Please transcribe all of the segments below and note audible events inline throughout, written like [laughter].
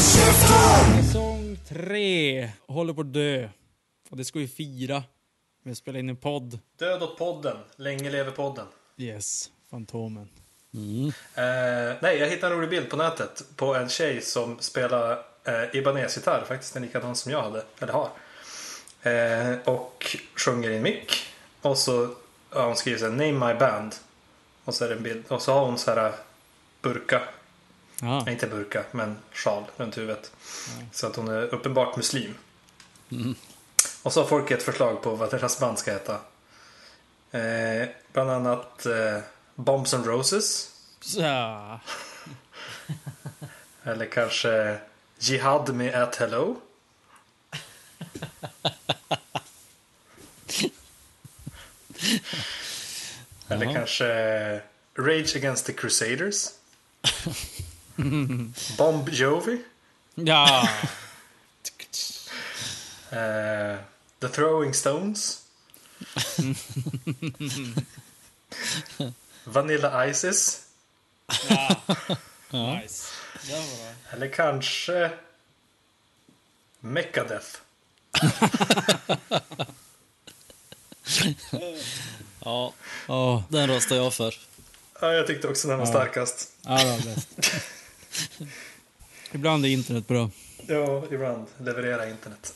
Säsong tre håller på att dö. Och det ska vi fira med att spela in en podd. Död åt podden. Länge lever podden. Yes, Fantomen. Eh, nej, jag hittade en rolig bild på nätet på en tjej som spelar eh, Ibanez-gitarr. Faktiskt en likadan som jag hade, eller har. Eh, och sjunger i en mick. Och så har hon skrivit så här, Name my band. Och så är det en bild. Och så har hon så här burka. Ja, Nej, inte burka, men sjal runt huvudet. Så att hon är uppenbart muslim. Och så har folk ett förslag på vad deras band ska heta. Eh, bland annat eh, Bombs and Roses. ja. Eller kanske Jihad med At Hello. [laughs] [laughs] Eller kanske Rage Against the Crusaders. [laughs] Bomb Jovi. ja. [laughs] Eh, the Throwing Stones. Vanilla Isis. Nice. Det var bra. Eller kanske Megadeth. Ja, [laughs] Ja, den röstar jag för. Ja, jag tyckte också den var starkast. ja det var bäst. [laughs] Ibland är internet bra. Ja, ibland levererar internet.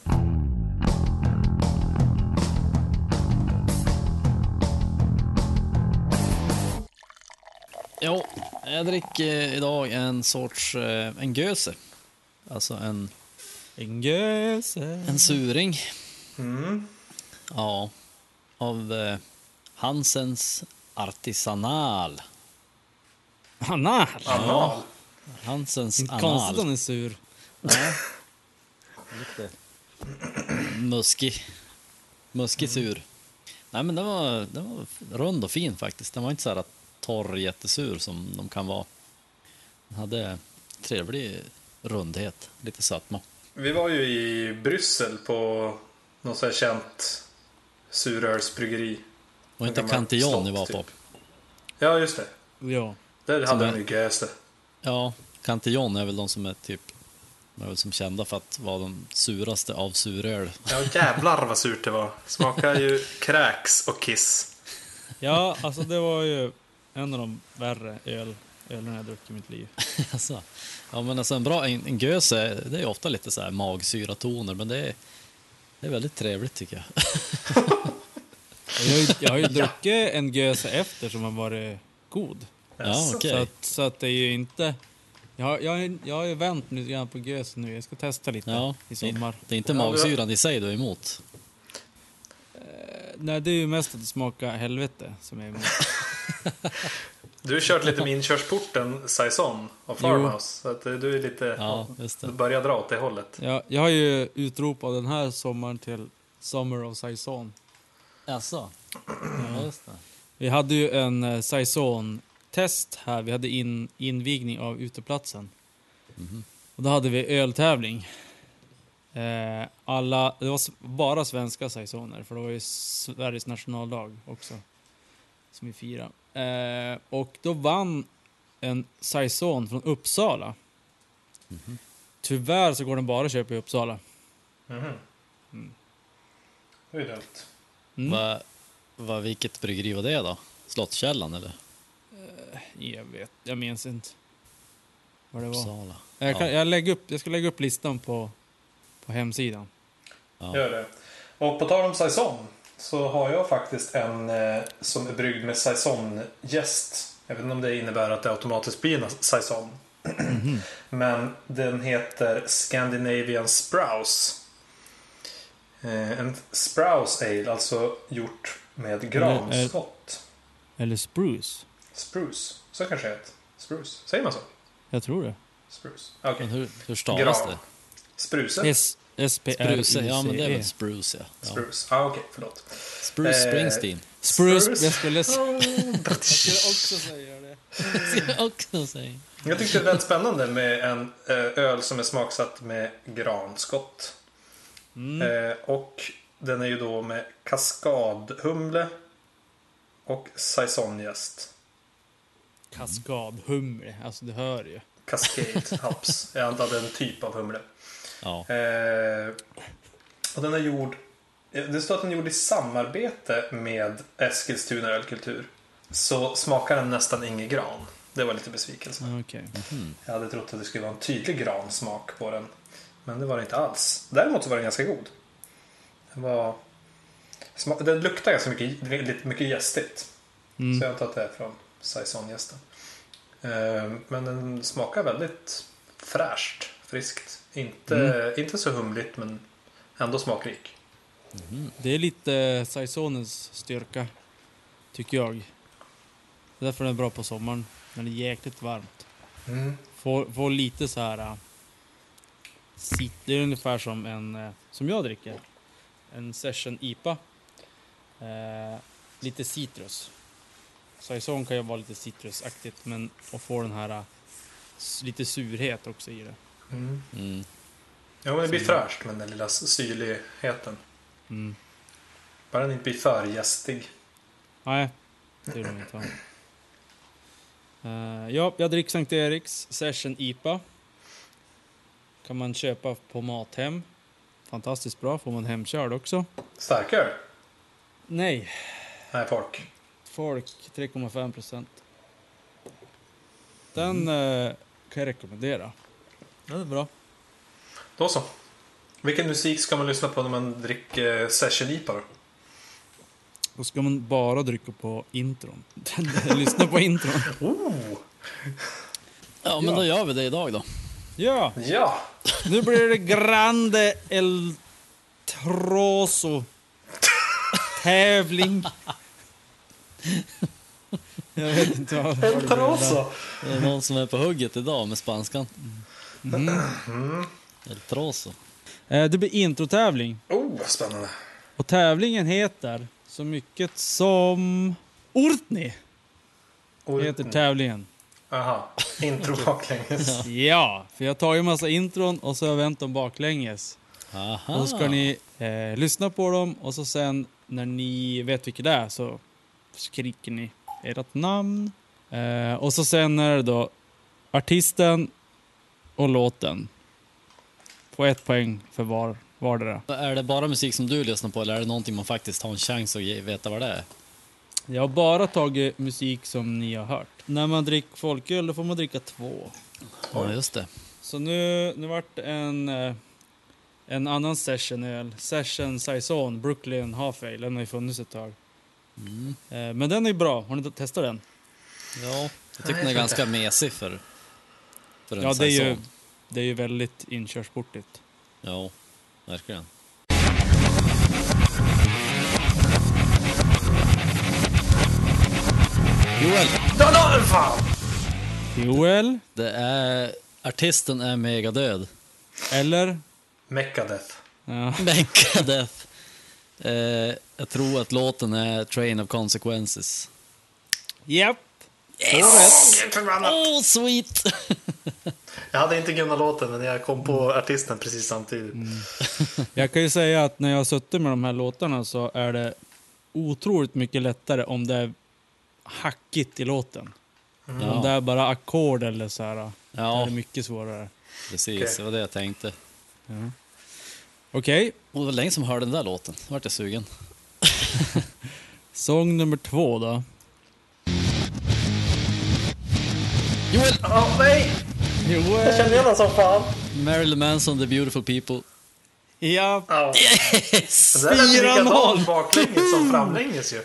Jo, jag dricker idag en sorts, eh, en göse. Alltså en, En göse. en suring. Mm. Ja, av eh, Hansens Artisanal. Anal. Anal. Hansens Inte konstigt Anal. hon är sur. Lite muskig. Muskig sur. Nej men den var, den var rund och fin faktiskt. Den var inte så här torr jättesur som de kan vara. Den hade trevlig rundhet, lite sötma. Vi var ju i Bryssel på något så här känt surölsbryggeri. Och inte Cantillon ni var på. typ. Ja, just det. Ja. Där hade är- de ju göse. Ja, Cantillon är väl de som är typ de är väl som kända för att vara de suraste av suröl. Ja, jävlar vad surt det var. Smakar ju [laughs] kräks och kiss. ja, alltså det var ju en av de värre öl, ölen jag druckit i mitt liv. [laughs] alltså, ja men alltså en bra en, en göse, det är ofta lite så här magsyratoner men det är, det är väldigt trevligt tycker jag. Jag har ju, jag har ju [laughs] druckit en göse efter som har varit god. Ja, okej. Så, att, så att det är ju inte... Jag har, jag, har- jag har ju vänt lite grann på gös nu. Jag ska testa lite Ja, i sommar. Det är inte magsyran i sig du är emot. Nej, det är ju mest att det smakar helvete som är emot. [laughs] Du har kört lite med inkörsporten Saison och Farmhouse. Så att eh, du är lite... Ja, just Du börjar dra åt det hållet. Jag, jag har ju utropat den här sommaren till Summer of Saison. Jaså? Ja, just det. Vi hade ju en eh, Saison-test här. Vi hade in, invigning av uteplatsen. Och då hade vi öltävling. Eh, alla, det var bara svenska Saisoner, för det var ju Sveriges nationaldag också. Som vi firade. Eh, och då vann en Saison från Uppsala. Tyvärr så går den bara att köpa i Uppsala. Mhm. Det är dumt. Mm. Va, va, vilket bryggeri var det då? Slottskällan eller? Jag vet, jag minns inte. Vad det var. Uppsala? Jag, kan, Ja. jag, lägger upp, jag ska lägga upp listan på, på hemsidan. Ja. Gör det. Och på tal om Saison så har jag faktiskt en eh, som är bryggd med Saison-jäst. Jag vet inte om det innebär att det automatiskt blir en Saison. Men den heter Scandinavian Sprouse. Eh, en Sprouse Ale, alltså gjort med granskott. Eller Spruce. Spruce, så kanske det heter. Spruce, säger man så? Jag tror det. Spruce. Okej. Men hur, hur stavas Gran. det? Spruce? S-P-R-U-C-E. Spruce? Ja, men det är väl spruce ja. ja. Spruce. Ah, okej, förlåt. Spruce Eh, Springsteen. Spruce. Jag skulle, [laughs] jag Spruce. skulle också säga det. Jag också säga. Jag tyckte det lät spännande med en eh, öl som är smaksatt med granskott. Mm. Eh, och den är ju då med kaskadhumle, och saisonjäst. Kaskadhumle, alltså du hör ju. Cascade Hops. Jag antar att det är en typ av humle. Ja. Eh, och den är gjord... Det står att den är gjord i samarbete med Eskilstuna ölkultur. Så smakar den nästan ingen gran. Det var lite besvikelse. Okej. Jag hade trott att det skulle vara en tydlig gransmak på den. Men det var det inte alls. Däremot så var den ganska god. Den var... Den luktar ganska mycket, lite mycket gästigt. Mm. Så jag antar att det är från saisongästen. Eh, Men den smakar väldigt fräscht, friskt. Inte, inte så humligt men ändå smakrik. Det är lite Saisonens styrka, tycker jag. Det är därför den är bra på sommaren, när det är jäkligt varmt. Får, får lite så här... äh, Sit, det är ungefär som en, äh, som jag dricker. En session IPA. Eh, lite citrus. Saison kan ju vara lite citrusaktigt, men och få den här lite surhet också i det. Mm. Ja, men det blir fräscht med den lilla syrligheten. Mm. Bara den inte blir för gästig. Nej, det är det inte. va? Eh, ja, jag dricker Sankt Eriks Session IPA. Kan man köpa på Mathem. Fantastiskt bra, får man hemkörd också. Starkare? Nej, Nej, folk. Folk 3,5 procent. Den eh, kan jag rekommendera. Den är bra. Då så. Vilken musik ska man lyssna på när man dricker Session IPA då? Då ska man bara dricka på intron. [laughs] Lyssna på intron. Oh! Ja, men då gör vi det idag då. Ja, Ja! nu blir det Grande El Troso tävling. Jag vet inte vad det El. Troso! Det är någon som är på hugget idag med spanskan. El troso. Eh, Det blir introtävling. Oh, vad spännande. Och tävlingen heter så mycket som Ortni. Heter tävlingen. Aha, intro baklänges. Ja, för jag tagit en massa intron och så har jag vänt dem baklänges. Aha. Och så ska ni eh, lyssna på dem och så sen när ni vet vilket det är så skriker ni ert namn. Eh, och så sen är det då artisten och låten. På ett poäng för var, vardera. Är det bara musik som du lyssnar på eller är det någonting man faktiskt har en chans att ge- veta vad det är? Jag har bara tagit musik som ni har hört. När man dricker folköl då får man dricka två. Ja, just det. Så nu, nu vart det en, eh, en annan sessionöl. Session Saison Brooklyn Half Ale. Den har ju funnits ett tag. Mm. Eh, Men den är bra. Har ni testat den? Ja, jag tycker den är ganska mesig för, för en Ja, det är, ju, det är ju väldigt inkörsportigt. Ja, verkligen. Joel! Joel, Det är... Artisten är megadöd. eller? Megadeth. Ja. [laughs] Megadeth. Eh, jag tror att låten är Train of Consequences. Japp. Yes! Förbannat. Oh, sweet! Jag hade inte kunnat låten men jag kom på artisten precis samtidigt. [laughs] Jag kan ju säga att när jag har suttit med de här låtarna så är det otroligt mycket lättare om det är hackigt i låten. Om det Ja, är bara ackord eller så här. Då är ja det mycket svårare. precis. Okej. Det var det jag tänkte. Okej, Och det var länge som jag hörde den där låten. Då vart jag sugen. [laughs] sång nummer två då. Joel! Åh nej! Jag Joel! känner igen honom som fan. Marilyn Manson, The Beautiful People. Ja, Ja. [laughs] Yes! Den där är Fyra likadant baklänges som [laughs] framlänges ju.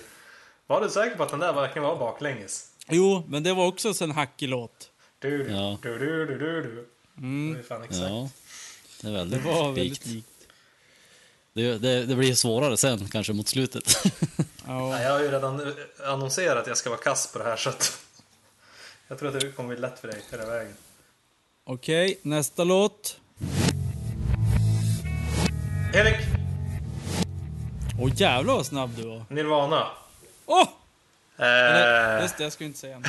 Var du säker på att den där verkligen var baklänges? jo, men det var också en hackig låt. Du, du, Ja. du, du, du, du, du. Mm. Det är fan exakt. Ja, det är Det väldigt var väldigt likt. Det, det, det blir svårare sen, kanske mot slutet. Ja, [laughs] Ja. jag har ju redan annonserat att jag ska vara kass på det här så att jag tror att det kommer bli lätt för dig hela vägen. Okej, nästa låt. Erik, Åh jävlar vad snabb du var. Nirvana. Åh! Eller, Eh, just det, jag ska inte säga något.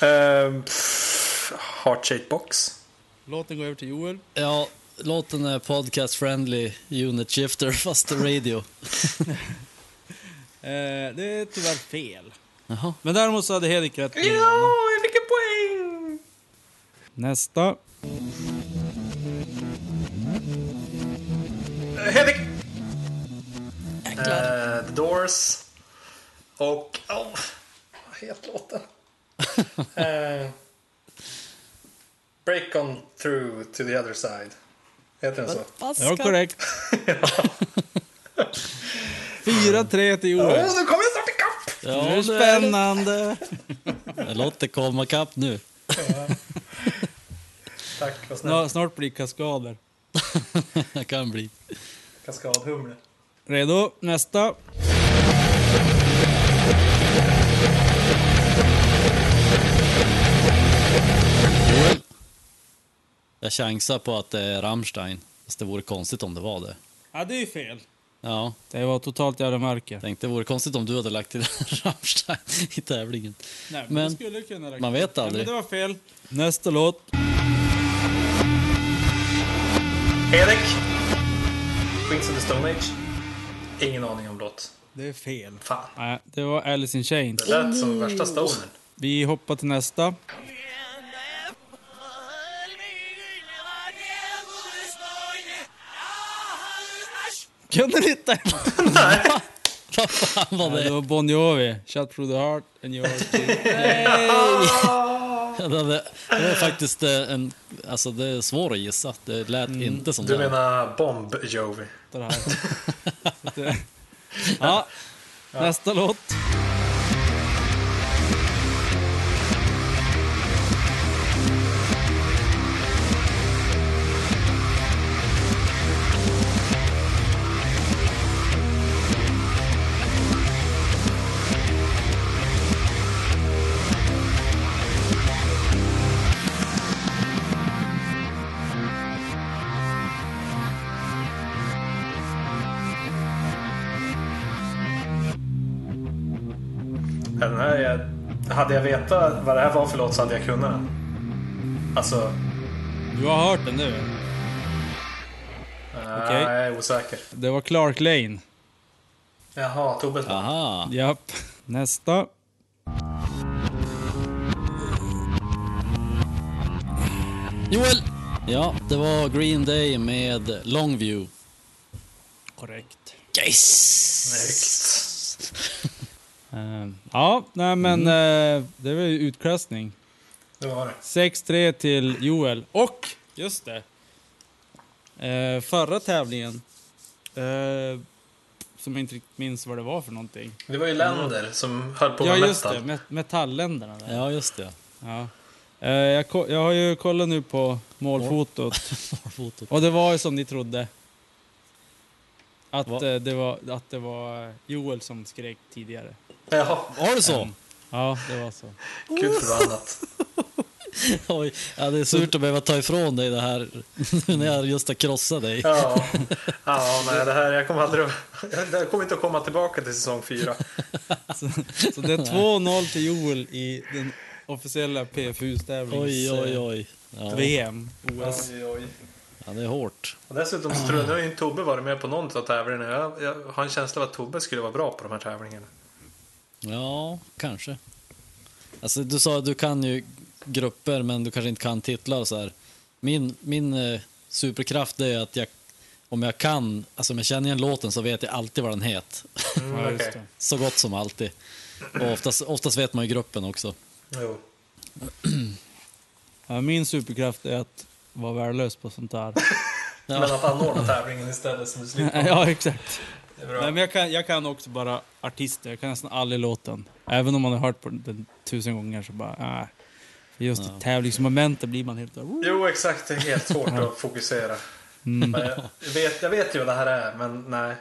[laughs] Heart Shape Box. Låten går över till Joel. ja, låten är podcast friendly unit shifter fast radio. [laughs] det är tyvärr fel. Jaha. Men däremot så hade Hedik rätt. Ja, jag fick en poäng! Nästa. Hedik! Eh, The Doors. Och... Oh, vad heter låten? [laughs] Eh, Break on through to the other side. Heter den så? Ja, korrekt. [laughs] 4-3 till Åh, Joel. nu kommer jag snart ikapp! Nu är Ja, det det, spännande. det låter komma kapp nu. Tack, vad snällt. Snart, snart blir kaskader. [laughs] Det kan bli. Kaskadhumle. Redo? Nästa. Joel. Jag chansar på att det är Rammstein. Fast det vore konstigt om det var det. Ja, det är ju fel. Ja, Det var totalt jävla mörker. tänkte det vore konstigt om du hade lagt till [laughs] Rammstein i tävlingen. Nej, men, Men det skulle kunna räcka. man vet Nej, aldrig. men det var fel. Nästa låt. Erik! Queens of the Stone Age. Ingen aning om låt. Det är fel. Fan. Nej, det var Alice in Chains. Det lät som värsta stonern. Vi hoppar till nästa. Kunde ni inte? [laughs] Vad fan var Ja, det det? var Bon Jovi. Shut through the heart and your [laughs] Ja, Det, det, det var faktiskt eh, en... Alltså det är svårt att gissa. Det lät inte som Du det. menar Bomb Jovi? det här. [laughs] Ja, nästa låt. Hade jag vetat vad det här var för låt så hade jag kunnat den. Alltså, Du har hört den nu? Okej. nej, jag är osäker. Det var Clark Lane. Jaha, Tobbe. Aha. Japp. Nästa. Joel! Ja, det var Green Day med Longview. Korrekt. Yes! Snyggt. Eh, ja, nej men eh, det var ju utklassning. Det var det. 6-3 till Joel. Och, just det. Eh, förra tävlingen. Som jag inte riktigt minns vad det var för någonting. Det var ju länder som höll på Ja, med just metal. det. Met metallländerna. Där. Ja, just det. Ja. Jag, jag har ju kollat nu på målfotot. [laughs] Fotot. Och det var ju som ni trodde. Att, Va? det, var, att det var Joel som skrek tidigare. Jaha, Var det så? Ja, det var så. gud förbannat. [laughs] Oj, ja, det är surt att behöva ta ifrån dig det här nu [laughs] när jag just har krossat dig. Ja, [laughs] ja nej, det här, jag kommer aldrig jag kommer inte att komma tillbaka till säsong fyra. Så, så det är 2-0 till Joel i den officiella PFU-tävlings Oj, oj, oj. Ja, VM, OS. Oj, oj. ja, det är hårt. Och dessutom så tror jag, nu har ju inte Tobbe varit med på någon av tävlingarna. Jag, jag har en känsla av att Tobbe skulle vara bra på de här tävlingarna. Ja, kanske. Alltså, du sa att du kan ju grupper, men du kanske inte kan titlar och så här. Min, min eh, superkraft är att jag, om jag kan, alltså om jag känner igen låten så vet jag alltid vad den heter. Mm, Ja, just det. Så gott som alltid. Och oftast, oftast vet man ju gruppen också. Jo. [clears throat] Ja, min superkraft är att vara värdelös på sånt där. [laughs] Men att anordna tävlingen istället som du slipper. [laughs] ja, exakt. Nej, men jag, kan, jag kan också bara artister. Jag kan nästan aldrig låten. Även om man har hört på den tusen gånger så bara... Äh. För just Ja. tävlingsmomentet blir man helt... Jo, exakt. Det är helt svårt att fokusera. Mm. Jag vet, jag vet ju vad det här är, men nej.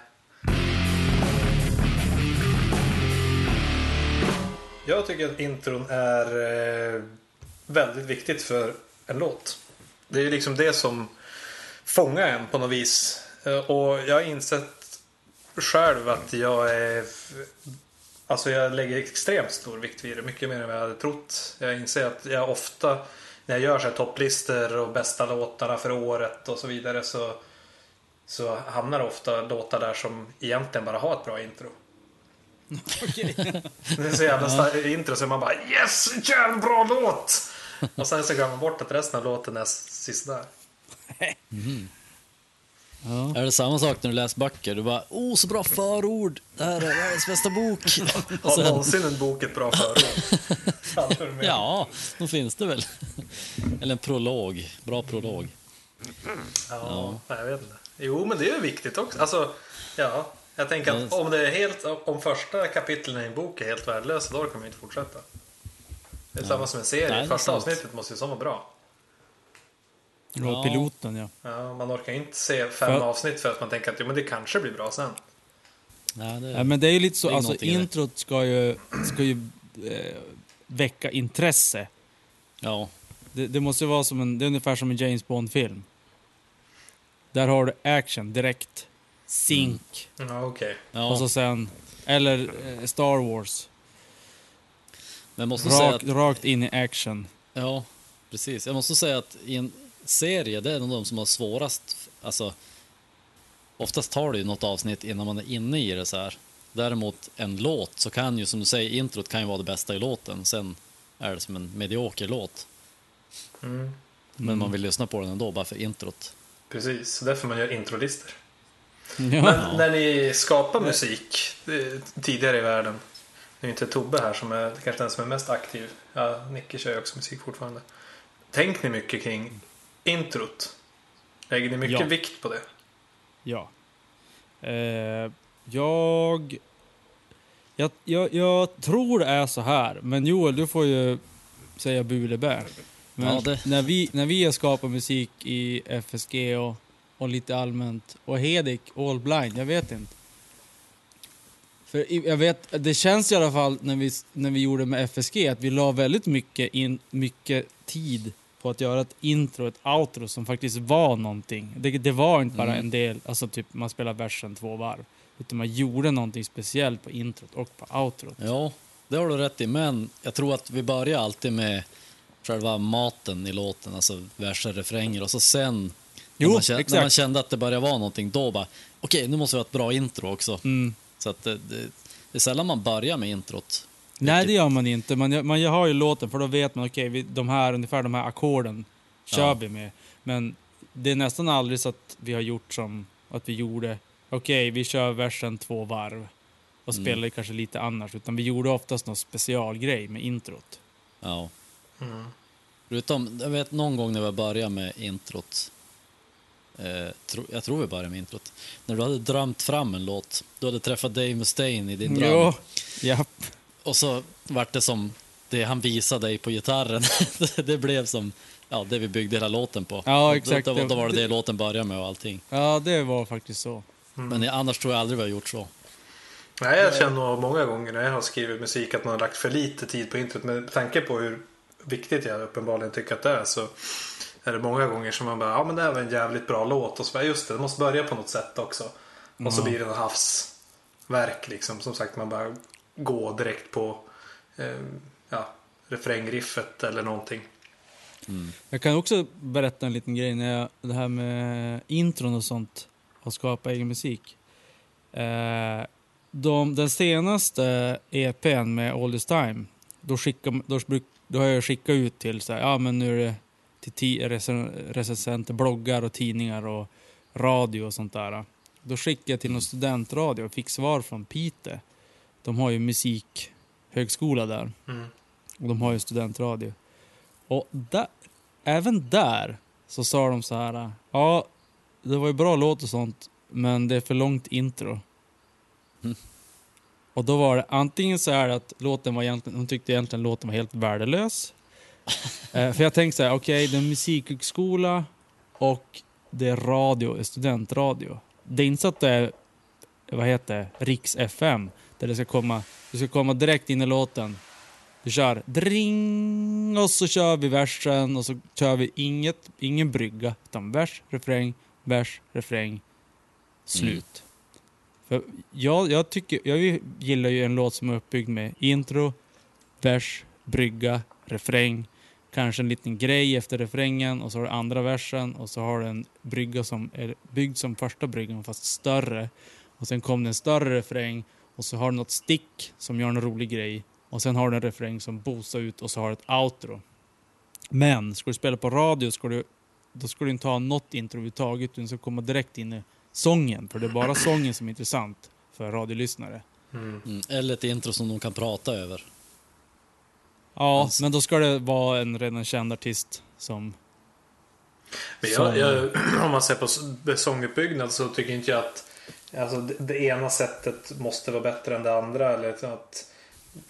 Jag tycker att intron är eh, väldigt viktigt för en låt. Det är ju liksom det som fångar en på något vis. Eh, Och jag har insett själv att jag är... Alltså jag lägger extremt stor vikt vid det. Mycket mer än vad jag hade trott. Jag inser att jag ofta när jag gör så här topplistor och bästa låtarna för året och så vidare så, så hamnar det ofta låtar där som egentligen bara har ett bra intro. Okej. [laughs] Det är så jävla starkt intro så man bara yes, jävla bra låt! Och sen så glömmer man bort att resten av låten är sisådär. [laughs] Ja. Är det samma sak när du läser böcker? Du bara, oh så bra förord, det här är världens bästa bok. [laughs] Har sen, någonsin en bok ett bra förord? [laughs] Ja, då finns det väl. Eller en prolog, bra prolog. Ja, nej, jag vet inte. Jo, men det är ju viktigt också. Alltså, ja, jag tänker att Ja. om, det är helt, om första kapitlen i en bok är helt värdelösa, då kan man ju inte fortsätta. Det är samma som en serie. Nej, första avsnittet måste ju vara bra. Ja. piloten, ja. Ja, man orkar inte se fem För- avsnitt för att man tänker att jo, men det kanske blir bra sen. Nej, det, ja men det är ju lite så, alltså introt ska ju, ska ju eh, väcka intresse. ja, Det, det måste ju vara som en, det är ungefär som en James Bond-film. Där har du action direkt. Sync. Ja, okej. Och ja. så sen, eller eh, Star Wars. Men måste säga Rakt, att, rakt in i action. ja, precis. Jag måste säga att i en serie, det är nog de som har svårast, alltså oftast tar det ju något avsnitt innan man är inne i det så här. Däremot en låt så kan ju, som du säger, introt kan ju vara det bästa i låten. Sen är det som en medioker låt. Mm. Men man vill lyssna på den ändå, bara för introt. Precis, så därför man gör introlistor. Ja. Men när ni skapar musik eh, tidigare i världen. Det är ju inte Tobbe här som är kanske den som är mest aktiv. Ja, Nicke kör ju också musik fortfarande. Tänk ni mycket kring introt? Lägger ni mycket Ja. vikt på det? Ja. Eh, jag, jag, jag... Jag tror det är så här, men Joel, du får ju säga bu eller bä. Men Ja, det- när, vi, när vi har skapat musik i FSG och, och lite allmänt, och Hedik, All Blind, jag vet inte. För jag vet, det känns i alla fall när vi, när vi gjorde med FSG att vi la väldigt mycket, in, mycket tid på att göra ett intro, ett outro som faktiskt var någonting. Det, det var inte bara Mm. en del, alltså typ man spelar versen två varv. Utan man gjorde någonting speciellt på introt och på outrot. Ja, det har du rätt i, men jag tror att vi börjar alltid med själva maten i låten, alltså verser, refränger och så sen Jo, när, man kände, när man kände att det började vara någonting, då bara okej, nu måste vi ha ett bra intro också. Mm. Så att det, det, det är sällan man börjar med introt. Nej, det gör man inte. Man, man har ju låten för då vet man okej, vi de här, ungefär de här ackorden kör Ja. vi med. Men det är nästan aldrig så att vi har gjort som att vi gjorde, okej, vi kör versen två varv och Mm. spelar kanske lite annars. Utan vi gjorde oftast någon specialgrej med introt. Ja. Mm. Förutom, jag vet någon gång när vi började med introt, eh, tro, jag tror vi började med introt, när du hade drömt fram en låt, du hade träffat Dave Mustaine i din dröm. Jo, japp. Och så vart det som det han visade dig på gitarren. [laughs] det blev som ja, det vi byggde hela låten på. Ja, exakt. Då, då, var det det låten började med och allting. Ja, det var faktiskt så. Men annars tror jag aldrig vi har gjort så. Nej, jag känner nog många gånger när jag har skrivit musik att man har lagt för lite tid på introt. Men med tanke på hur viktigt jag uppenbarligen tycker att det är så är det många gånger som man bara, ja men det här var en jävligt bra låt. Och så bara, just det, det måste börja på något sätt också. Och så Ja. blir det något havsverk liksom. Som sagt, man bara gå direkt på eh, ja, refrängriffet eller någonting. Mm. Jag kan också berätta en liten grej när jag, det här med intron och sånt och skapa egen musik. Eh, de, den senaste EPn med All This Time, då, skickar, då, då har jag skickat ut till så här, ja men nu är det till recensenter, bloggar och tidningar och radio och sånt där. Då skickade jag till någon studentradio och fick svar från Pite. De har ju musikhögskola där. Mm. Och de har ju studentradio. Och där, även där så sa de så här. Ja, det var ju bra låt och sånt, men det är för långt intro. Mm. Och då var det antingen så här att låten var egentligen, hon tyckte egentligen låten var helt värdelös. [laughs] eh, för jag tänkte så här, okej, det är musikhögskola och det är radio, studentradio. Det är inte så att det är, vad heter det, Riks FM, där det ska komma, det ska komma direkt in i låten. Du kör dring och så kör vi versen och så kör vi inget, ingen brygga. Utan vers, refräng, vers, refräng, slut. För jag, jag, tycker, jag gillar ju en låt som är uppbyggd med intro, vers, brygga, refräng. Kanske en liten grej efter refrängen och så har du andra versen och så har du en brygga som är byggd som första bryggan fast större. Och sen kom det en större refräng Och så har du något stick som gör en rolig grej. Och sen har du en refräng som boostar ut och så har du ett outro. Men ska du spela på radio ska du, då ska du inte ha något intro överhuvudtaget. Du ska komma direkt in i sången. För det är bara sången som är intressant för radiolyssnare. Mm. Eller ett intro som de kan prata över. Ja, Alltså- men då ska det vara en redan känd artist som... Men som jag, jag, [clears throat] om man ser på [clears throat] sånguppbyggnad så tycker inte jag att alltså, det, det ena sättet måste vara bättre än det andra. Eller att,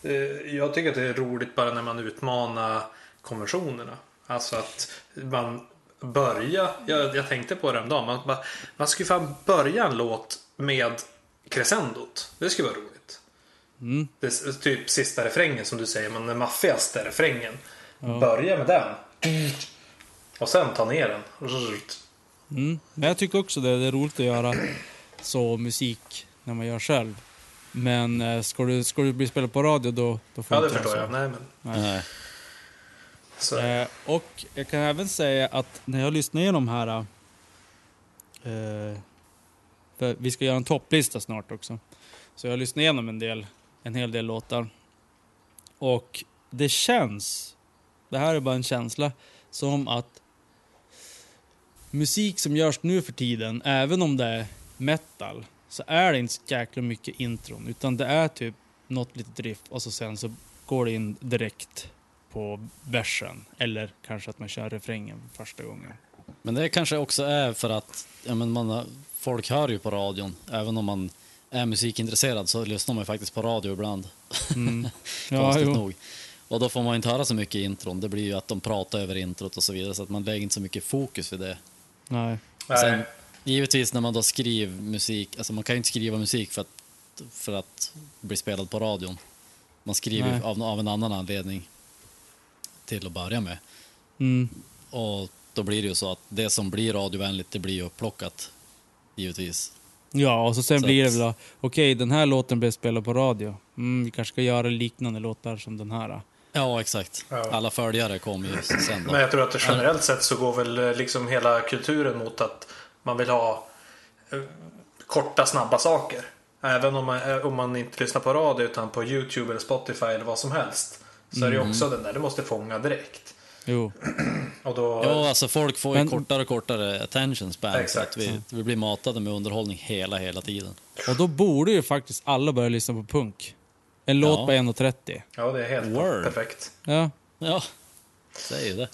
eh, jag tycker att det är roligt bara när man utmanar konventionerna. Alltså att man börjar, jag, jag tänkte på det häromdagen, man, bara- man skulle fan börja en låt med crescendot. Det skulle vara roligt. Mm. Det är typ sista refrängen som du säger, men den maffigaste refrängen. Ja. Börja med den. Och sen ta ner den. Mm. Men jag tycker också det, det är roligt att göra så musik när man gör själv. Men eh, ska du, ska du bli spelad på radio då, då får Ja, du det inte förstår jag. så. Nej, men Nej. så. Eh, och jag kan även säga att när jag lyssnar igenom här... Eh, för vi ska göra en topplista snart också. Så jag lyssnar igenom en, del, en hel del låtar. Och det känns, det här är bara en känsla, som att musik som görs nu för tiden, även om det är metal, så är det inte så jäkla mycket intron. Utan det är typ något litet riff och så sen så går det in direkt på versen. Eller kanske att man kör refrängen första gången. Men det kanske också är för att ja, men man har, folk hör ju på radion. Även om man är musikintresserad så lyssnar man ju faktiskt på radio ibland. Mm. [laughs] ja, konstigt jo. nog. Och då får man inte höra så mycket i intron. Det blir ju att de pratar över introt och så vidare. Så att man lägger inte så mycket fokus vid det. Nej. Nej. Sen, givetvis när man då skriver musik, alltså man kan ju inte skriva musik för att, för att bli spelad på radion. Man skriver av, av en annan anledning till att börja med. Mm. Och då blir det ju så att det som blir radiovänligt, det blir ju upplockat. Givetvis. Ja, och så sen Så blir det väl då, okej den här låten blev spelad på radio. Mm, vi kanske ska göra liknande låtar som den här. Ja, exakt. Ja. Alla följare kommer ju sen då. Men jag tror att det generellt sett så går väl eh, liksom hela kulturen mot att man vill ha eh, korta, snabba saker. Även om man, eh, om man inte lyssnar på radio utan på YouTube eller Spotify eller vad som helst. Så är det ju också den där, det måste fånga direkt. Jo. [clears throat] Och då... Ja, alltså folk får ju Men- kortare och kortare attention span. Så Exakt. att vi, vi blir matade med underhållning hela, hela tiden. Och då borde ju faktiskt alla börja lyssna på punk. En låt Ja. på 1.30. Ja, det är helt Word. perfekt. Ja. Ja, säg ju det.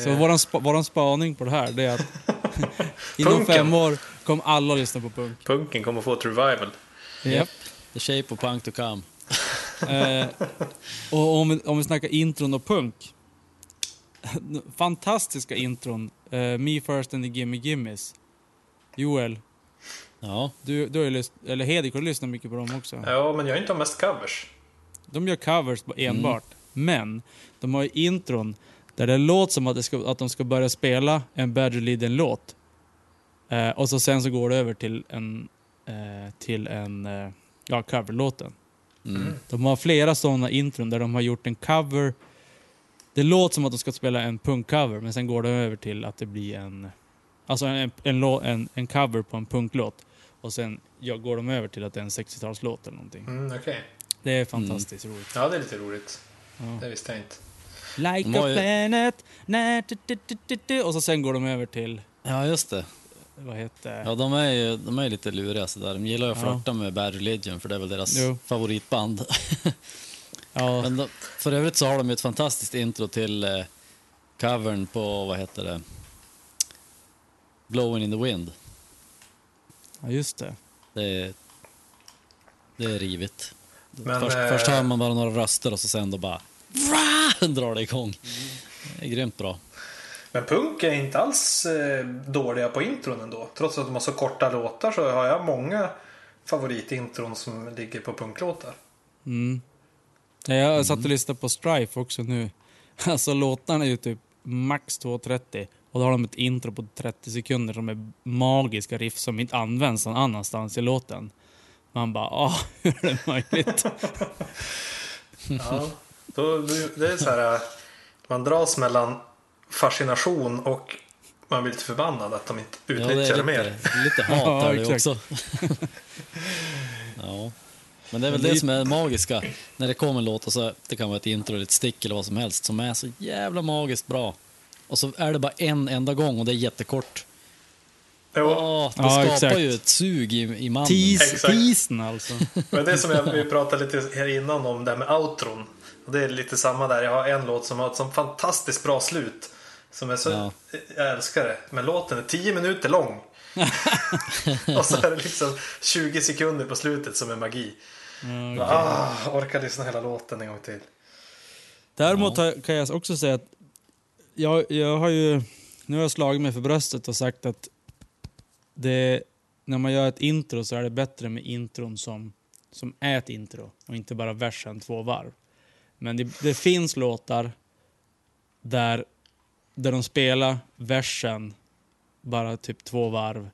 Så våran, spa, våran spaning på det här, det är att [laughs] [laughs] inom fem år kommer alla lyssna på punk. Punken kommer få ett revival. Japp. The shape of punk to come. [laughs] Eh, och om vi, om vi snackar intron och punk. [laughs] Fantastiska intron. Eh, Me First and the Gimme Gimmes. Joel, Ja, du, du har ju eller Hedik har lyssnat mycket på dem också. Ja, men jag är inte mest covers. De gör covers bara enbart. Men de har ju intron där det låter som att, det ska, att de ska börja spela en Badger Liden-låt. Eh, och så sen så går det över till en, eh, till en eh, ja, coverlåten. mm. De har flera sådana intron där de har gjort en cover. Det låter som att de ska spela en punkcover men sen går det över till att det blir en, alltså en, en, en, en cover på en punklåt. Och sen ja, går de över till att det är en 60-talslåt eller någonting. Mm, Okej. Det är fantastiskt roligt. Ja, det är lite roligt. Ja. Det visste jag inte. Like har a ju- planet, na, du, du, du. och så sen går de över till, ja just det. vad heter Ja, de är ju de är lite luriga sådär. De gillar ju att Ja. flörta med Bad Religion för det är väl deras Jo. favoritband. [laughs] Ja, Men de, för övrigt så har de ju ett fantastiskt intro till eh, covern på, vad heter det? Blowing in the wind. ja, just det. Det är, det är rivigt. Men, först, eh, först hör man bara några röster och så sen då bara vrah, [laughs] drar det igång. Det är grymt bra. Men punk är inte alls eh, dåliga på intron ändå. Trots att de har så korta låtar så har jag många favoritintron som ligger på punklåtar. Mm. Ja, jag satt och lyssnade på Strife också nu. [laughs] Alltså låtarna är ju typ max 2.30 och då har de ett intro på 30 sekunder som är magiska riff som inte används någon annanstans i låten. Man bara, ah, [laughs] hur är det möjligt? Ja, då, det är så här, eh, man dras mellan fascination och man blir lite förbannad att de inte Ja, det utnyttjar är det, mer. lite, hat [laughs] Ja, är det också. [laughs] ja. Men det är väl det som är magiska. När det kommer en låt och så det kan vara ett intro, eller ett stick eller vad som helst som är så jävla magiskt bra. Och så är det bara en enda gång och det är jättekort. Jo, Åh, det Ja, skapar exakt. ju ett sug i, i mannen. Teas, Exakt. teasen alltså. men det som jag, vi pratade lite här innan om det här med outron. Och det är lite samma där. Jag har en låt som har ett sånt fantastiskt bra slut. Som är så, Ja. Jag älskar det. Men låten är 10 minuter lång. [laughs] och så är det liksom 20 sekunder på slutet som är magi. Ja, Ah, orkar lyssna hela låten en gång till. Däremot har- kan jag också säga att jag, jag har ju... Nu har jag slagit mig för bröstet och sagt att det, när man gör ett intro så är det bättre med intron som, som är ett intro och inte bara versen två varv. Men det, det finns låtar där, där de spelar versen bara typ två varv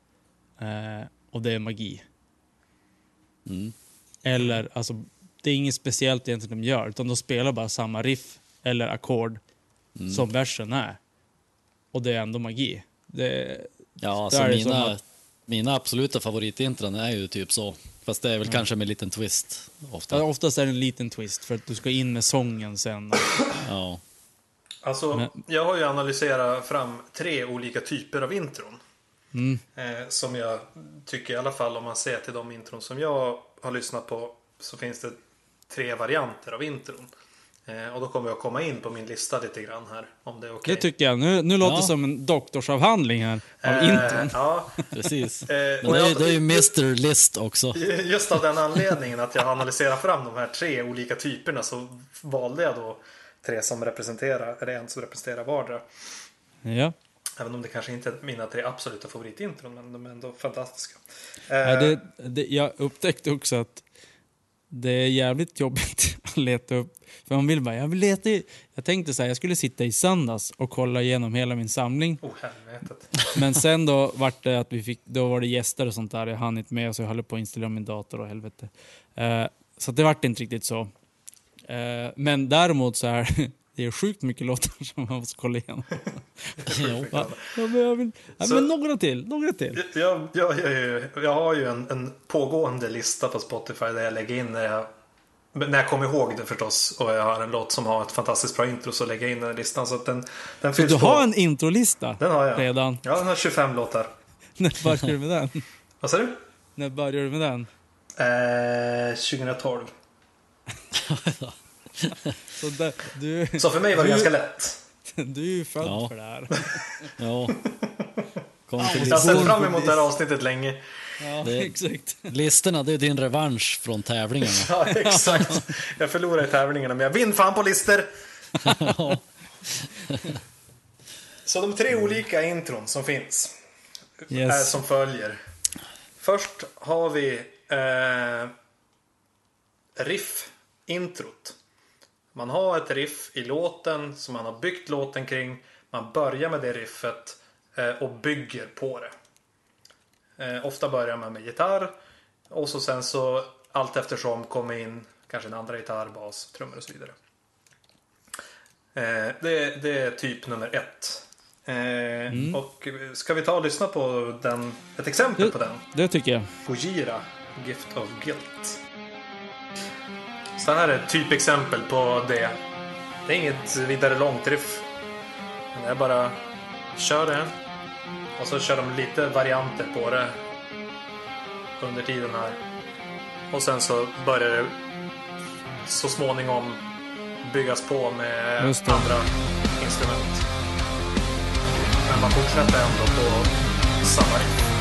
eh, och det är magi. Mm. Eller, alltså, det är inget speciellt egentligen de gör, utan de spelar bara samma riff eller ackord som versen är. Och det är ändå magi. Det, Ja, alltså mina, att- mina absoluta favoritintron är ju typ så. Fast det är väl kanske med en liten twist ofta. ja, oftast är det en liten twist för att du ska in med sången sen. Ja. Alltså, Men- jag har ju analyserat fram tre olika typer av intron. Mm. Eh, som jag tycker i alla fall om man ser till de intron som jag har lyssnat på så finns det tre varianter av intron. Eh, och då kommer jag komma in på min lista lite grann här om det är okej. Det tycker jag. Nu, nu låter det Ja. som en doktorsavhandling här av Eh, intron. Ja, [laughs] Precis. Eh, Men och det är, jag- det är ju Mr List också. [laughs] just av den anledningen att jag har analyserat fram de här tre olika typerna så valde jag då tre som representerar, eller en som representerar vardera. Ja. Även om det kanske inte är mina tre absoluta favoritintron, men de är ändå fantastiska. Nej, Eh, det, det, jag upptäckte också att det är jävligt jobbigt [laughs] att leta upp. För man vill bara, jag vill leta i... Jag tänkte så här, jag skulle sitta i söndags och kolla igenom hela min samling. Oh, helvetet. Men sen då vart det att vi fick, då var det gäster och sånt där. Jag hann inte med så jag höll på att installera min dator och helvete. Eh, så det vart inte riktigt så. Eh, men däremot så är [laughs] det är sjukt mycket låtar [laughs] som man måste kolla igenom. [laughs] [laughs] Ja, men jag vill, ja, Så- men några till, några till. Jag, jag, jag, jag, har ju en, en pågående lista på Spotify där jag lägger in när jag, när jag kommer ihåg det förstås. Och jag har en låt som har ett fantastiskt bra intro så lägger jag in den i listan. Så att den, den Så du på. har en introlista Den har jag. redan? Ja, den har 25 låtar. När börjar du med den? Vad sa du? När börjar du med den? Eh, 2012. Så där, du, Så för mig var det Du- ganska lätt. [laughs] du är ju född Ja. för det här. [laughs] Ja. Kom till Jag har sett fram emot det här avsnittet länge. Ja, Det- [laughs] exakt. Listorna, det är din revansch från tävlingarna. Ja, exakt. Jag förlorar i tävlingarna men jag vinner fan på lister. Ja. Så de tre olika intron som finns är Yes. som följer. Först har vi eh, riff-introt. Man har ett riff i låten som man har byggt låten kring. Man börjar med det riffet eh, och bygger på det. Eh, ofta börjar man med gitarr och så sen så allt eftersom kommer in kanske en andra gitarr, bas, trummor och så vidare. Eh, det, det är typ nummer ett. Eh, Och ska vi ta och lyssna på den, ett exempel på den? Det tycker jag. Fujira, Gift of Guilt. Här är ett typexempel på det. Det är inget vidare långt riff. Men jag bara kör det. Och så kör de lite varianter på det. Under tiden här. Och sen så börjar det så småningom byggas på med det. andra instrument. Men man fortsätter ändå på samma riff.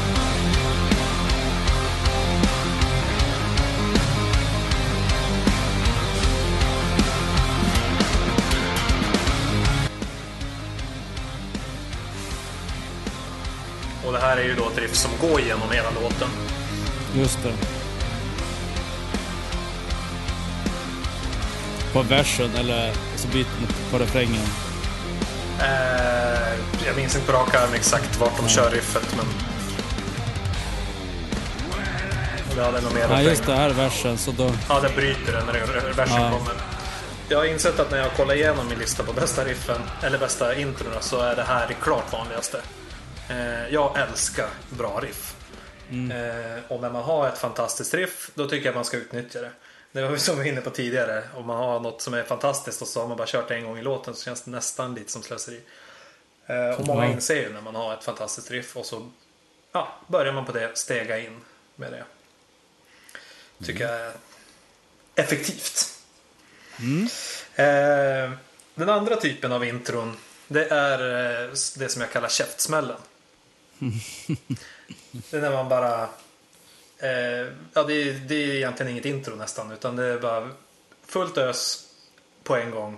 Här är ju då ett riff som går igenom hela låten. Just det. På versen eller så byter man på refrängen. Eh, jag minns inte på rak arm exakt vart de kör riffet men... Det hade nog mer Nej, just refräng. det här är versen så då... Ja, det bryter den när versen Ja. kommer. Jag har insett att när jag kollar igenom min lista på bästa riffen, eller bästa introna, så är det här det klart vanligaste. Eh, jag älskar bra riff. Eh, och när man har ett fantastiskt riff, då tycker jag man ska utnyttja det. Det var vi som vi var inne på tidigare. Om man har något som är fantastiskt och så har man bara kört det en gång i låten så känns det nästan lite som slöseri. Eh, och många inser ju när man har ett fantastiskt riff och så ja, börjar man på det, stega in med det. Tycker jag är effektivt. Eh, den andra typen av intron det är det som jag kallar käftsmällen. [laughs] det är när man bara... Eh, ja, det, är- det är egentligen inget intro nästan utan det är bara fullt ös på en gång.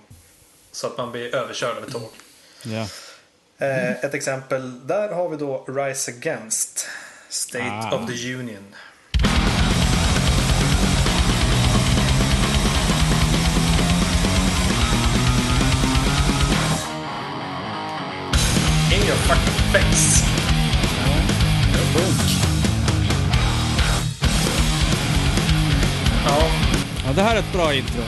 Så att man blir överkörd av ett tåg. Ja. Eh, ett exempel, där har vi då Rise Against State Ah. of the Union. In your fucking face punk. Ja. ja. Det här är ett bra intro.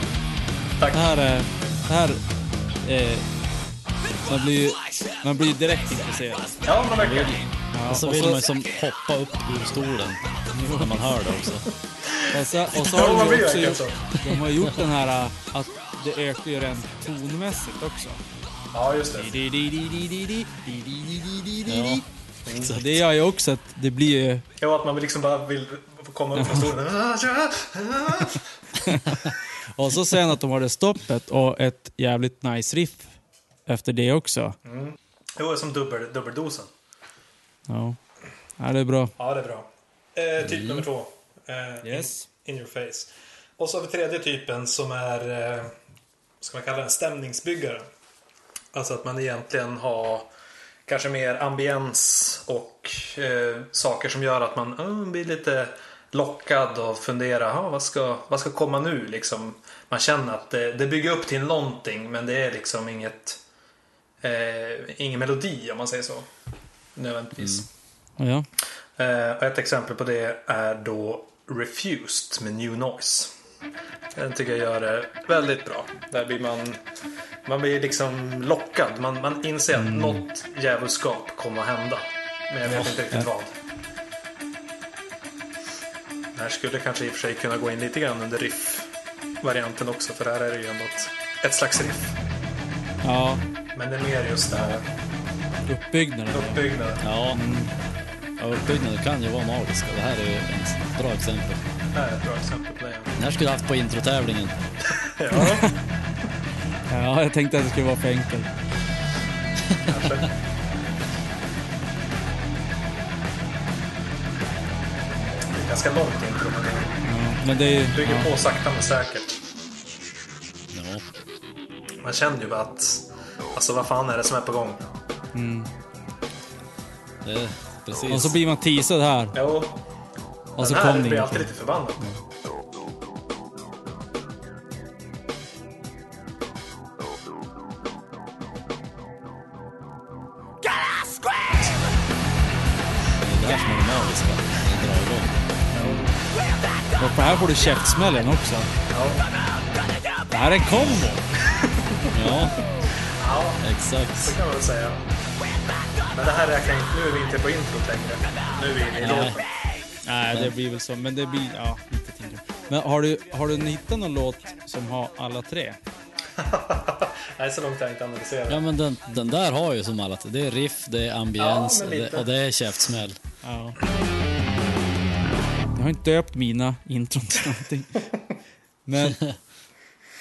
Tack. Det här är... Det här, eh, man blir ju man blir direkt intresserad. Ja, men verkligen. Ja, och så vill och så, man som hoppa upp ur stolen när man hör det också. Och så, och så har de ju också gjort, de har gjort den här att det ökar ju rent tonmässigt också. Ja, just det exakt. Det gör ju också att det blir ju... Jo, att man vill liksom bara vill komma upp från stolen. [laughs] Och så sen att de har det stoppet och ett jävligt nice riff efter det också. Jo, det är som dubbel, dubbeldosen. Ja. ja, det är bra. Ja, det är bra. Eh, typ nummer två. Eh, Yes. in, in your face. Och så har vi tredje typen som är, eh, ska man kalla den, stämningsbyggare. Alltså att man egentligen har kanske mer ambiens och eh, saker som gör att man eh, blir lite lockad och funderar, "Ja, vad, ska, vad ska komma nu? Liksom, man känner att det, det bygger upp till någonting men det är liksom inget eh, ingen melodi om man säger så. Nödvändigtvis. Ja. Eh, och ett exempel på det är då Refused med New Noise. Den tycker jag gör det väldigt bra. Där blir man, man blir liksom lockad. Man, man inser att något djävulskap kommer att hända. Men jag vet inte riktigt vad. Det här skulle kanske i och för sig kunna gå in lite grann under riff-varianten också. För här är det ju ändå ett, ett slags riff. Ja, Men det är mer just det här uppbyggnaden. uppbyggnaden. Ja, ja uppbyggnaden kan ju vara magisk det här är ett bra exempel. Det här är ett bra exempel på det. Den här skulle jag haft på introtävlingen. [laughs] Ja, Ja, jag tänkte att det skulle vara för enkelt. kanske. Det ganska långt intro, men det Ja, men det är bygger Ja, på sakta men säkert. Ja, Man känner ju att, alltså vad fan är det som är på gång? det är precis. och så blir man teasad här. Jo, Och så den här kom det blir alltid lite förbannad. Det är det här som är det magiska. Det drar igång. Och för här får du käftsmällen också. Det här är en kombo. Ja, ja, exakt. så kan man väl säga. Men det här räknar inte, nu är vi inte på introt längre. Nu är vi inne i Nej. låten. Nej, det blir väl så. Men det blir... Ja, lite till. Men har du, har du hittat någon låt som har alla tre? [laughs] Nej, så långt har jag inte analyserat. Ja men den, den där har ju som alla, det är riff, det är ambiens Ja, det, och det är käftsmäll. Ja. Jag har inte döpt mina intron till någonting. [laughs] Men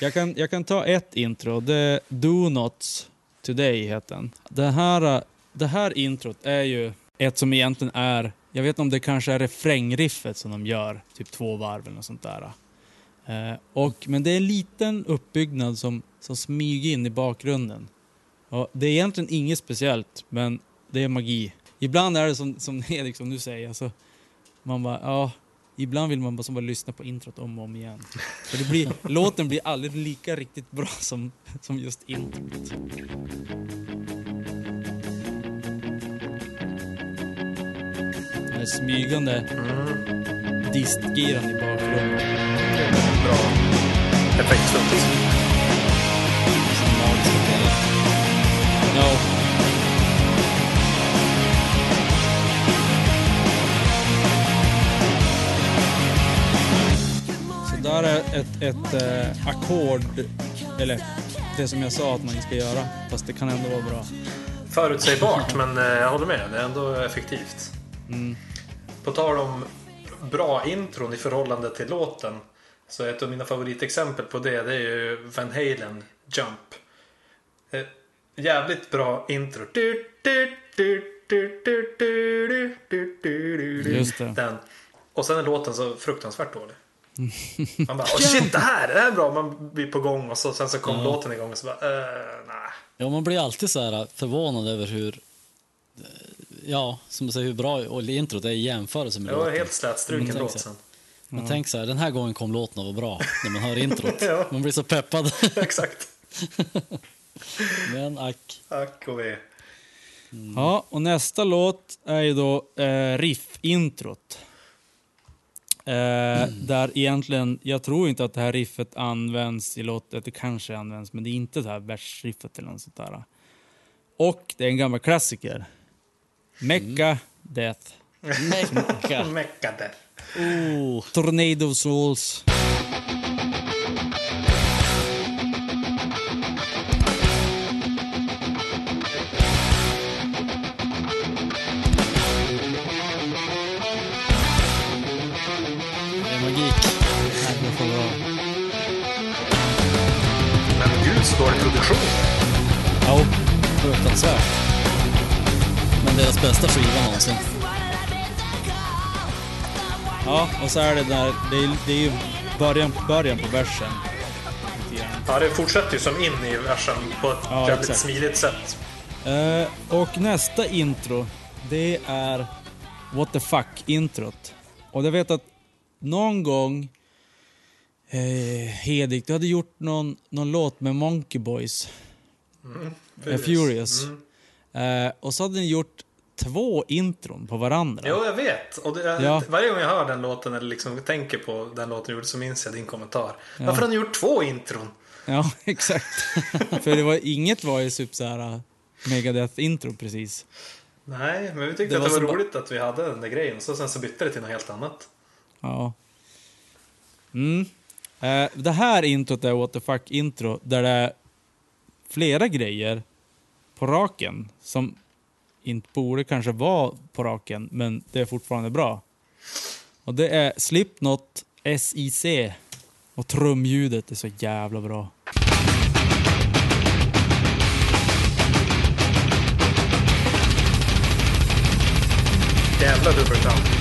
jag kan, jag kan ta ett intro. Det är Do Not Today heter den. Det här, det här introt är ju ett som egentligen är, jag vet inte om det kanske är refrängriffet som de gör, typ två varv eller något sånt där. Eh, och, men det är en liten uppbyggnad som, som smyger in i bakgrunden. Och det är egentligen inget speciellt, men det är magi. Ibland är det som, som [laughs] Erik som du säger, alltså, man bara, ja, ibland vill man bara, bara lyssna på introt om och om igen. För det blir, [laughs] låten blir aldrig lika riktigt bra som, som just introt. här smygande mm. distgiran i bakgrunden. Bra effekt faktiskt. No. Så där är ett, ett äh, ackord, eller det som jag sa att man inte ska göra, fast det kan ändå vara bra. Förutsägbart, men eh, jag håller med. Det är ändå effektivt. Mm. På tal om bra intron i förhållande till låten. Så ett av mina favoritexempel på det, det är ju Van Halen Jump. Jävligt bra intro. Just det. Den. Och sen är låten så fruktansvärt dålig. Man bara, oh shit det här, det här är bra. Man blir på gång och så, sen så kom ja. låten igång och så bara, uh, nej. Ja, man blir alltid så här förvånad över hur ja, som du säger, hur bra och introt är i jämförelse med låten. helt slätstruken Mm, låt sen. Men tänk så här, den här gången kom låten att vara bra när man hör introt. [laughs] Ja. Man blir så peppad. [laughs] Exakt. [laughs] Men ack. Ack och ve. Ja, och nästa låt är ju då eh, riff-introt. Eh, Där egentligen, jag tror inte att det här riffet används i låten, det kanske används, men det är inte det här versriffet eller något sånt där. Och det är en gammal klassiker. Mecca Death. Mecca. [laughs] Mecca Death. Oh. Tornado Souls. Men gud, så dålig produktion. Ja, fruktansvärt. Men deras bästa skiva någonsin. Ja, och så är det där, det är, det är ju början, början på versen. Ja, det fortsätter ju som in i versen på ett Ja, jävligt exakt. smidigt sätt. Eh, och nästa intro, det är What the fuck-introt. Och jag vet att någon gång, eh, Hedik, du hade gjort någon, någon låt med Monkey Boys. Eh, Furious. Eh, och så hade ni gjort två intron på varandra. Jo, jag vet. Och det, Ja. Varje gång jag hör den låten eller liksom tänker på den låten du gjorde så minns jag din kommentar. Varför har ni gjort två intron? Ja, [laughs] exakt. För det var, inget var ju typ så här uh, Megadeth-intro precis. Nej, men vi tyckte Det att var det var roligt att vi hade den där grejen. Så sen så bytte det till något helt annat. Ja. Mm. Eh, det här introt är What the fuck-intro där det är flera grejer på raken som inte borde kanske vara på raken, men det är fortfarande bra. Och det är Slipknot SIC och trumljudet är så jävla bra. Jävla dubbelkram.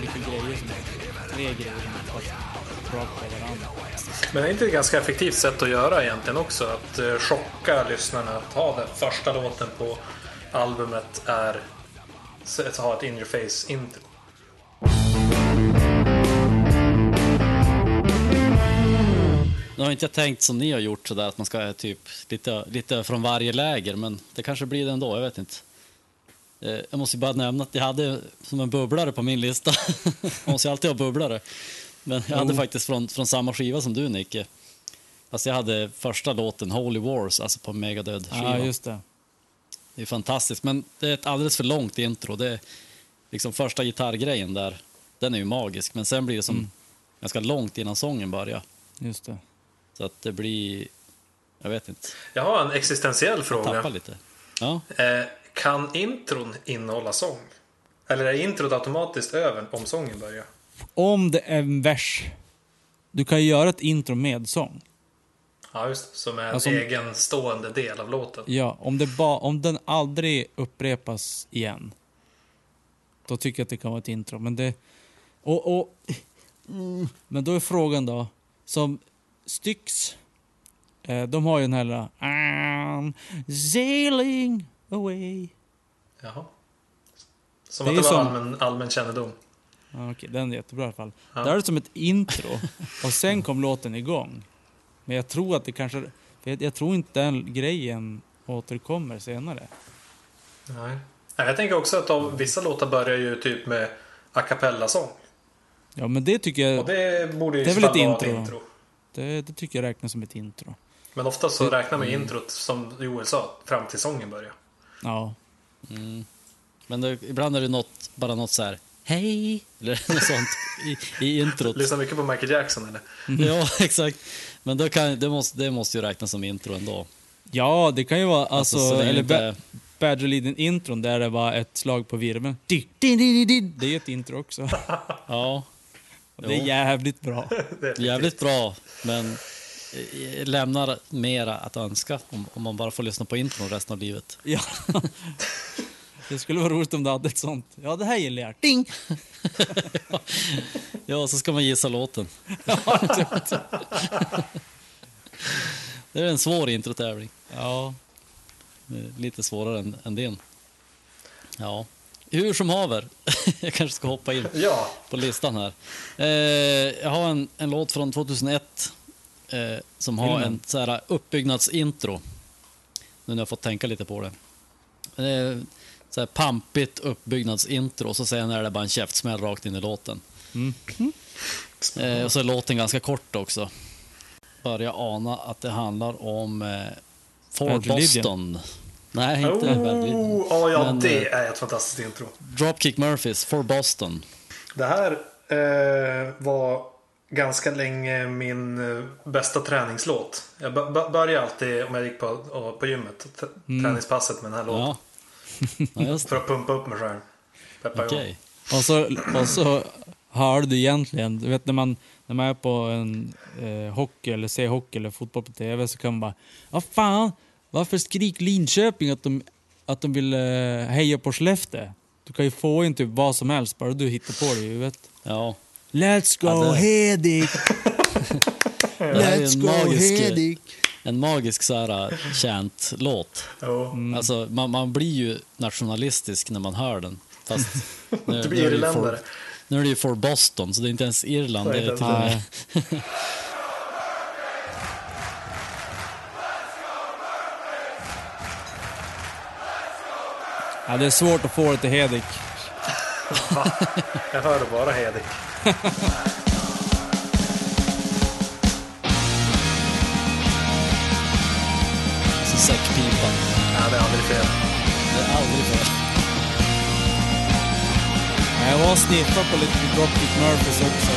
Olika grejer som är tre grejer som är fast rakt på varandra. Men det är inte ett ganska effektivt sätt att göra egentligen också? Att eh, chocka lyssnarna. Att ha den första låten på albumet är att ha ett in your face intro. Nu har inte jag tänkt som ni har gjort sådär att man ska eh, typ lite, lite från varje läger, men det kanske blir det ändå, jag vet inte. Eh, Jag måste ju bara nämna att jag hade som en bubblare på min lista. [laughs] Man måste ju alltid ha bubblare. Men jag hade faktiskt från, från samma skiva som du Nicke. Fast jag hade första låten, Holy Wars, alltså på Megadöd Ja, skivan. just det. Det är fantastiskt, men det är ett alldeles för långt intro. Det är liksom första gitarrgrejen där, den är ju magisk, men sen blir det som Mm. ganska långt innan sången börjar. Just det. Så att det blir, jag vet inte, Jag har en existentiell tappa fråga. lite. Ja, Eh, kan intron innehålla sång? Eller är introt automatiskt över om sången börjar? Om det är en vers. Du kan ju göra ett intro med sång. Ja, just. Som är en Alltså- egen stående del av låten. Ja, om, det ba, om den aldrig upprepas igen. Då tycker jag att det kan vara ett intro. Men det... Och, och, mm, men då är frågan då. Som Styx. Eh, de har ju den här... Sailing away. Jaha. Som Det att det var som- allmän, allmän kännedom. Ja, okej, den är jättebra i alla fall. Ja. Där är det som ett intro och sen kom låten igång. Men jag tror att det kanske... för Jag, jag tror inte den grejen återkommer senare. Nej. Jag tänker också att av vissa låtar börjar ju typ med a cappella-sång. Ja, men det tycker jag... Och det borde ju Det är väl ett vara intro. Det, det tycker jag räknas som ett intro. Men ofta så Det- räknar man introt som Joel sa, fram till sången börjar. Ja. Mm. Men det, ibland är det något, bara något så här, hej, eller [laughs] något sånt i, i introt. Lyssnar mycket på Michael Jackson eller? [laughs] Ja, exakt. Men då kan, det, måste, det måste ju räknas som intro ändå. Ja, det kan ju vara alltså... så länge eller inte- ba- Badger Leading intron där det var ett slag på virveln. Det är ju ett intro också. [laughs] Ja, det är jävligt bra. Det är jävligt bra, men lämnar mera att önska om, om man bara får lyssna på intron resten av livet. Ja. [laughs] Det skulle vara roligt om du hade ett sånt. Ja, det här gillar jag. Ding! [laughs] Ja, så ska man gissa låten. [laughs] Det är en svår introtävling. Ja. Eh, Lite svårare än, än din. Ja, hur som haver. Jag kanske ska hoppa in Ja, på listan här. Eh, jag har en, en låt från 2001 eh, som har Filmen. en så här uppbyggnadsintro. Nu när jag fått tänka lite på det. Eh, så här pampigt uppbyggnadsintro och så sen är det bara en käftsmäll rakt in i låten. Mm. Eh, och så är låten ganska kort också. Börjar ana att det handlar om eh, For Bad Religion. Boston. Nej, inte Bad oh, oh, ja Men, det eh, är ett fantastiskt intro. Dropkick Murphys, For Boston. Det här eh, var ganska länge min eh, bästa träningslåt. Jag började alltid, om jag gick på, på gymmet, t- träningspasset med den här låten. Ja. [laughs] För att pumpa upp mig själv. Peppa igång. Och så, och så hör du egentligen, du vet när man, när man är på en eh, hockey eller ser hockey eller fotboll på TV så kan man bara Vad fan, varför skrik Linköping att de, att de vill eh, heja på Skellefteå? Du kan ju få in typ vad som helst bara du hittar på det i huvudet. Ja. Let's go Ja, [laughs] det- Hedik! Det är Let's en go magisk, Hedik! en magisk så här chant-låt. Jo. Alltså, man, man blir ju nationalistisk när man hör den. Fast [laughs] nu, Du blir det ju irländare. nu är det ju for Boston, så det är inte ens Irland. Det är inte till och ens med, Nej. Ja, det är svårt att få det till Hedik. Jag hörde bara Hedik. så säckpipan. Ja, det är aldrig fel. Det är aldrig fel. Jag var och sniffade på lite Dropkick Murphys också.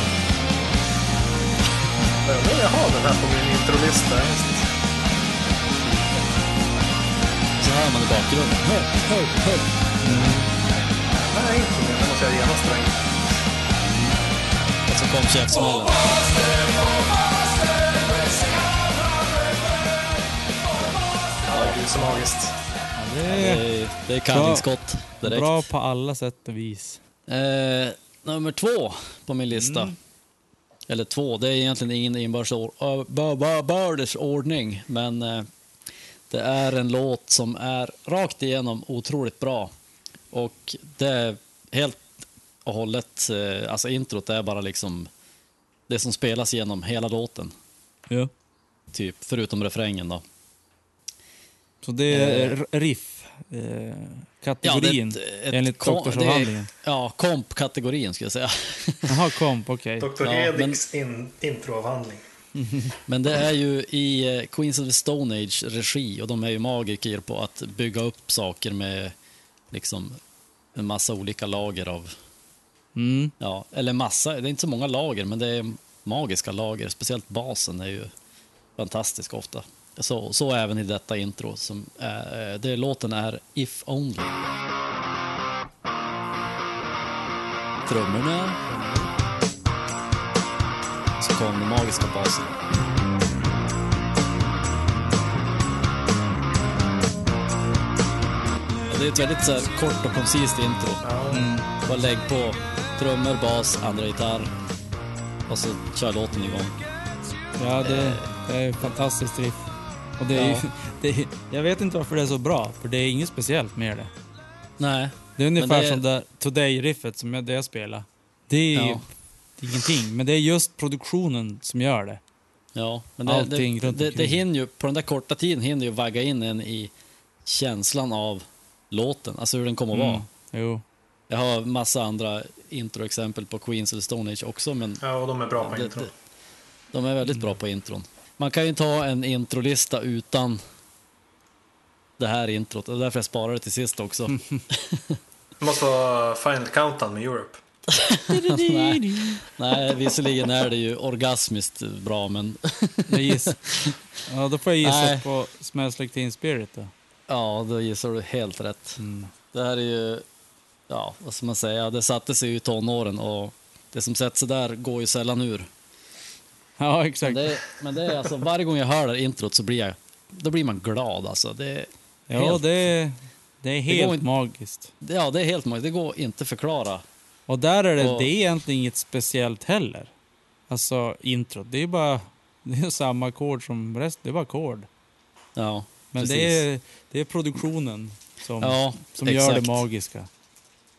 Jag har den här på min introlista. Så hör man i bakgrunden. Hö, hö, hö. Nej, med. Det måste jag genast in. Och så kom käftsmällen. Ja, det är så magiskt. Ja, det Det är är, det är kallingskott direkt. bra på alla sätt och vis. Eh, nummer två på min lista. Mm. Eller två, det är egentligen ingen inbördes ordning. Men eh, det är en låt som är rakt igenom otroligt bra. Och det är helt och hållet, eh, alltså introt är bara liksom det som spelas genom hela låten. Ja. Typ, förutom refrängen då. Så det är Eh. riff. Eh, Ja, det kategorin. är ett- ett enligt doktorsavhandlingen. Ja, komp-kategorin skulle jag säga. [laughs] Jaha, komp, okej. Dr. Ja, Hediks in, introavhandling. [laughs] Men det är ju i eh, Queens of the Stone Age regi och de är ju magiker på att bygga upp saker med liksom en massa olika lager av, Mm. ja, eller massa, det är inte så många lager men det är magiska lager, speciellt basen är ju fantastisk ofta. Så, så även i detta intro, som är, det låten är If Only. Trummorna. Så kom den magiska basen. Det är ett väldigt så här, kort och koncist intro. Mm. Bara lägg på trummor, bas, andra gitarr och så kör låten igång. Ja, det, det är ett fantastiskt riff. Och det är, ju- Ja. [laughs] det är, jag vet inte varför det är så bra, för det är inget speciellt med det. Nej, Det är ungefär det- som det Today-riffet som jag, det jag spelar. Det är, Ja. det är ingenting, men det är just produktionen som gör det. Ja, men det, Allting det, runt det, det hinner ju, på den där korta tiden hinner ju vagga in en i känslan av låten, alltså hur den kommer att vara. Mm. Jo. Jag har massa andra introexempel på Queens eller Stone Age också, men Ja, och de är bra på det, intro. det, de är väldigt bra på intron. Man kan ju ta en introlista utan det här introt, och därför jag sparar det till sist också. [laughs] Det måste vara Final Countdown med Europe. [laughs] nej, [laughs] nej, visserligen är det ju orgasmiskt bra, men. Ja, då får jag gissa Nej. på Smells Like Teen Spirit då. Ja, då gissar du helt rätt. Mm. Det här är ju, ja, vad ska man säga, det satte sig ju i tonåren och det som sätter sig där går ju sällan ur. Ja, Men exakt. det, är- men det är alltså, varje gång jag hör det här introt så blir jag, då blir man glad alltså. Det, Ja, helt- det är, det är helt inte- magiskt. det, ja, det är helt möjligt, det går inte att förklara. Och där är det, Och- det är egentligen inget speciellt heller. Alltså introt, det är bara det är samma ackord som resten, det är bara ackord. Ja, Men precis. det är, det är produktionen som, Ja, som gör det magiska.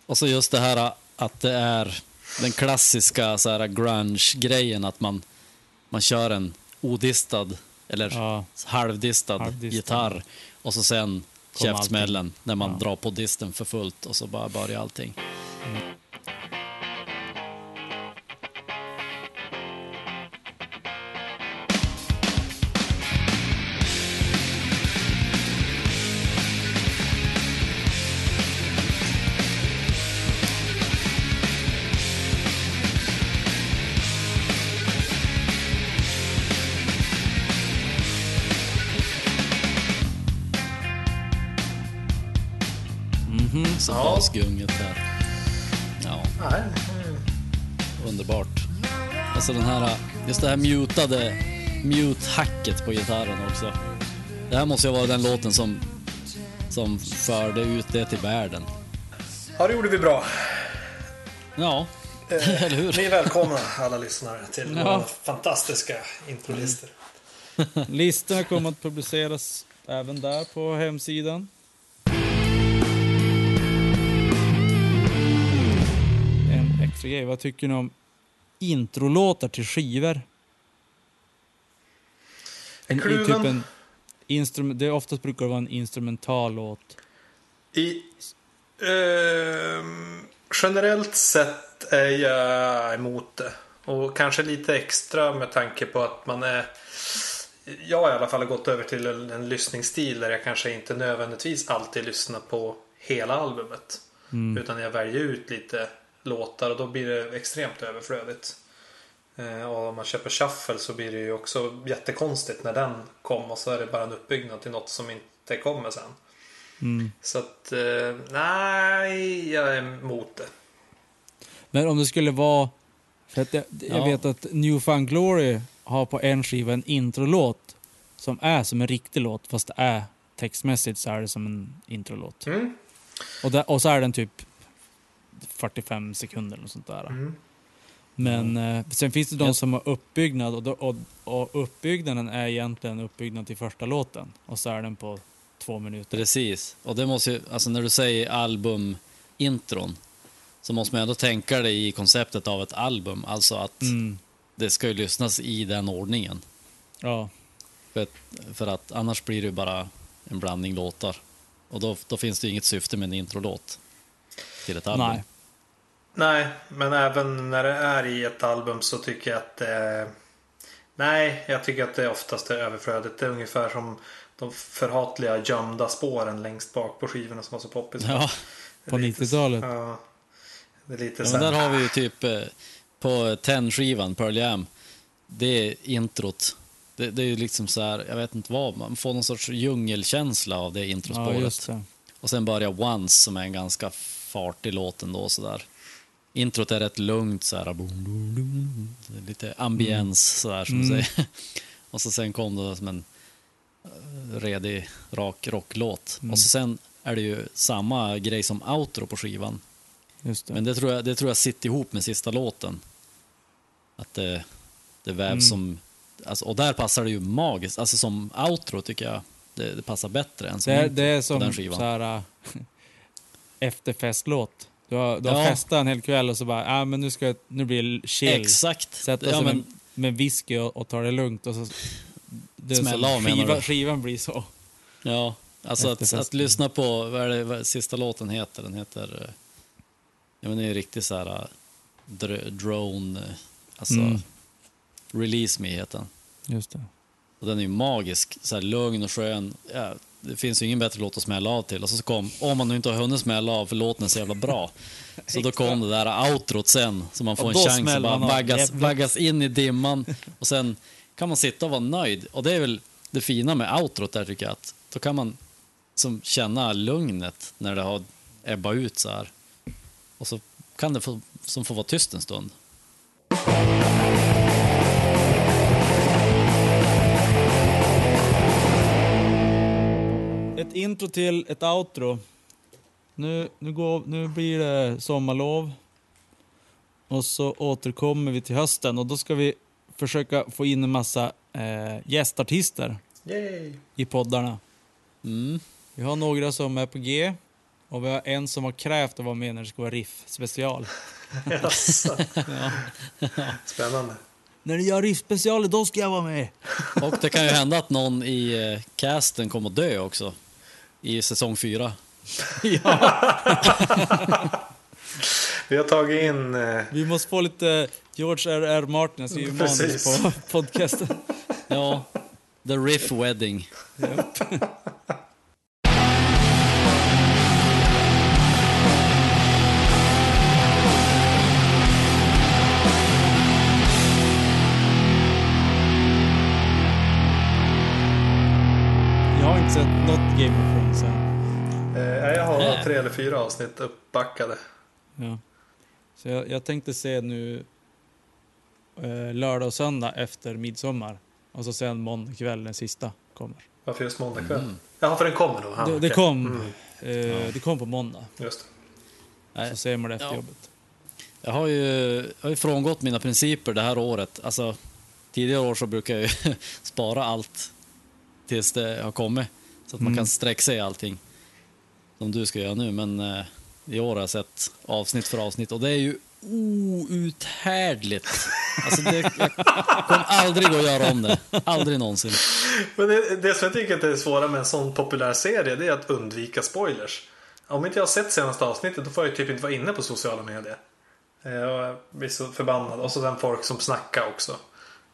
Och så just det här att det är den klassiska så här grunge-grejen att man, man kör en odistad eller Ja, halvdistad, Halvdistad. gitarr och så sen Kom käftsmällen när man Ja. drar på disten för fullt och så bara börjar allting. Mhm. Så Ja. basgunget där. Ja, Nej. underbart. Alltså den här, just det här mutade, mute-hacket på gitarren också. Det här måste ju vara den låten som, som förde ut det till världen. Ja, det gjorde vi bra. Ja, Eh, [laughs] eller hur? Ni är välkomna alla lyssnare till Ja. våra fantastiska introlister. [laughs] Listorna kommer att publiceras även där på hemsidan. Extra grej, vad tycker ni om introlåtar till skivor? En kluven. typ en instrument, det oftast brukar det vara en instrumental låt. I, ehm, generellt sett är jag emot det. Och kanske lite extra med tanke på att man är... Jag har i alla fall gått över till en, en lyssningsstil där jag kanske inte nödvändigtvis alltid lyssnar på hela albumet. Mm. Utan jag väljer ut lite låtar och då blir det extremt överflödigt. Eh, och om man köper shuffle så blir det ju också jättekonstigt när den kom och så är det bara en uppbyggnad till något som inte kommer sen. Mm. Så att, eh, nej, jag är emot det. Men om det skulle vara... För att jag, jag Ja. vet att New Found Glory har på en skiva en introlåt som är som en riktig låt fast det är textmässigt så är det som en introlåt. Mm. Och, där, och så är den typ 45 sekunder eller sånt där. Mm. Men eh, sen finns det de som har uppbyggnad och, då, och, och uppbyggnaden är egentligen uppbyggnad till första låten. Och så är den på två minuter. Precis. Och det måste ju, alltså när du säger albumintron så måste man ändå tänka det i konceptet av ett album. Alltså att Mm. det ska ju lyssnas i den ordningen. Ja. För att, för att annars blir det ju bara en blandning låtar. Och då, då finns det ju inget syfte med en introlåt till ett album. Nej. Nej, men även när det är i ett album så tycker jag att det... Nej, jag tycker att det oftast är överflödigt. Det är ungefär som de förhatliga gömda spåren längst bak på skivorna som var så poppis. Ja, På Det är lite- 90-talet. Ja. Det är lite ja men där har vi ju typ eh, på 10-skivan, Pearl Jam, det är introt. Det, det är ju liksom så här, jag vet inte vad, man får någon sorts djungelkänsla av det Ja, introspåret. just det. Och sen börjar Once som är en ganska fartig låt ändå sådär. Introt är rätt lugnt såhär. Boom, boom, boom. Är Lite ambiens sådär som Mm. du säger. [laughs] Och så sen kom det som en eh, redig, rak rocklåt. Mm. Och så sen är det ju samma grej som outro på skivan. Det. Men det tror jag, det tror jag sitter ihop med sista låten. Att det, det vävs Mm. som... Alltså, och där passar det ju magiskt. Alltså som outro tycker jag det, det passar bättre än som det, är, intro det är på som den så skivan. här äh, [laughs] efterfestlåt. Du har, du har Ja. festat en hel kväll och så bara, ah, men nu, ska, jag- nu blir det chill. Exakt. Sätta Ja, sig men, med, med whisky och, och ta det lugnt. Och så, det Smälla av, menar skiva, skivan blir så. ja, alltså att, att lyssna på, vad är det vad sista låten heter? Den heter, eh, ja men det är ju riktigt så här eh, dr- drone, eh, alltså Mm. Release Me heter den. Just det. Och den är ju magisk, så här lugn och skön. Ja, det finns ju ingen bättre låt att smälla av till. Och så kom, om man nu inte har hunnit smälla av för låten är så jävla bra. [laughs] Så då kom det där outrot sen, så man får en chans att bara vaggas, vaggas in i dimman. Och sen kan man sitta och vara nöjd. Och det är väl det fina med outrot där tycker jag, att då kan man som känna lugnet när det har ebbat ut så här. Och så kan det få, som få vara tyst en stund. Intro till ett outro. Nu, nu, går, nu blir det sommarlov. Och så återkommer vi till hösten och då ska vi försöka få in en massa eh, gästartister Yay! i poddarna. Mm. Vi har några som är på G och vi har en som har krävt att vara med när det ska vara Riff special. [laughs] Jaså. Ja. [laughs] Spännande. När ni gör Riff special, då ska jag vara med! Och det kan ju hända att någon i eh, casten kommer att dö också. I säsong fyra. [laughs] ja, [laughs] Vi har tagit in... Eh, vi måste få lite George R.R. Martin att skriva manus på podcasten. Ja, The Riff Wedding. Jag sett något Game of Thrones än. eh, jag har Nej. tre eller fyra avsnitt uppbackade. Ja. Så jag, jag tänkte se nu eh, lördag och söndag efter midsommar. Och så sen måndag kväll den sista kommer. Varför just måndag kväll? Jaha, för den kommer då? Ja, det, det kom Mm, eh, det kom på måndag. just det. Nej, Så ser man det efter Ja. jobbet. Jag har ju, jag har ju frångått mina principer det här året. Alltså, tidigare år så brukar jag ju [laughs] spara allt tills det har kommit. Så att man Mm. kan sträcka sig i allting. Som du ska göra nu. Men eh, i år har jag sett avsnitt för avsnitt och det är ju outhärdligt. Alltså det, jag kommer aldrig att göra om det. Aldrig någonsin. Men det, det som jag tycker att det är svåra med en sån populär serie det är att undvika spoilers. Om inte jag har sett senaste avsnittet då får jag ju typ inte vara inne på sociala medier. Eh, Jag blir så förbannad. Och så den folk som snackar också.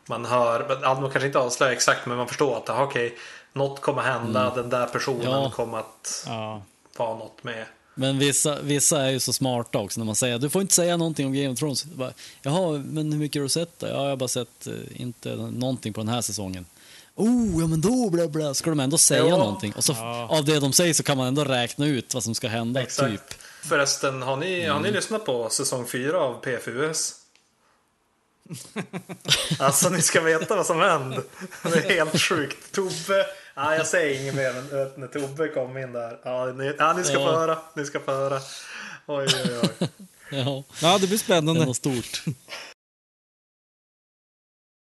Man hör, man kanske inte avslöjar exakt men man förstår att aha, okej, något kommer hända, den där personen Mm. Ja. kommer att Ja. vara något med. Men vissa, vissa är ju så smarta också när man säger du får inte säga någonting om Game of Thrones. Bara, Jaha, men hur mycket har du sett då? Ja, jag har bara sett eh, inte någonting på den här säsongen. Oh, ja men då bla bla. Ska de ändå säga Ja. någonting? Och så Ja. av det de säger så kan man ändå räkna ut vad som ska hända, Exakt. typ. Förresten, har ni, har Mm. ni lyssnat på säsong 4 av PFUS? [laughs] alltså ni ska veta vad som hände. Det är helt sjukt. Tobbe, ja, jag säger inget mer men när Tobbe kom in där. Ja, ni, ja, ni ska Ja. få höra. Ni ska få höra. Oj, oj, oj. [laughs] Ja, ja, det blir det spännande. var stort.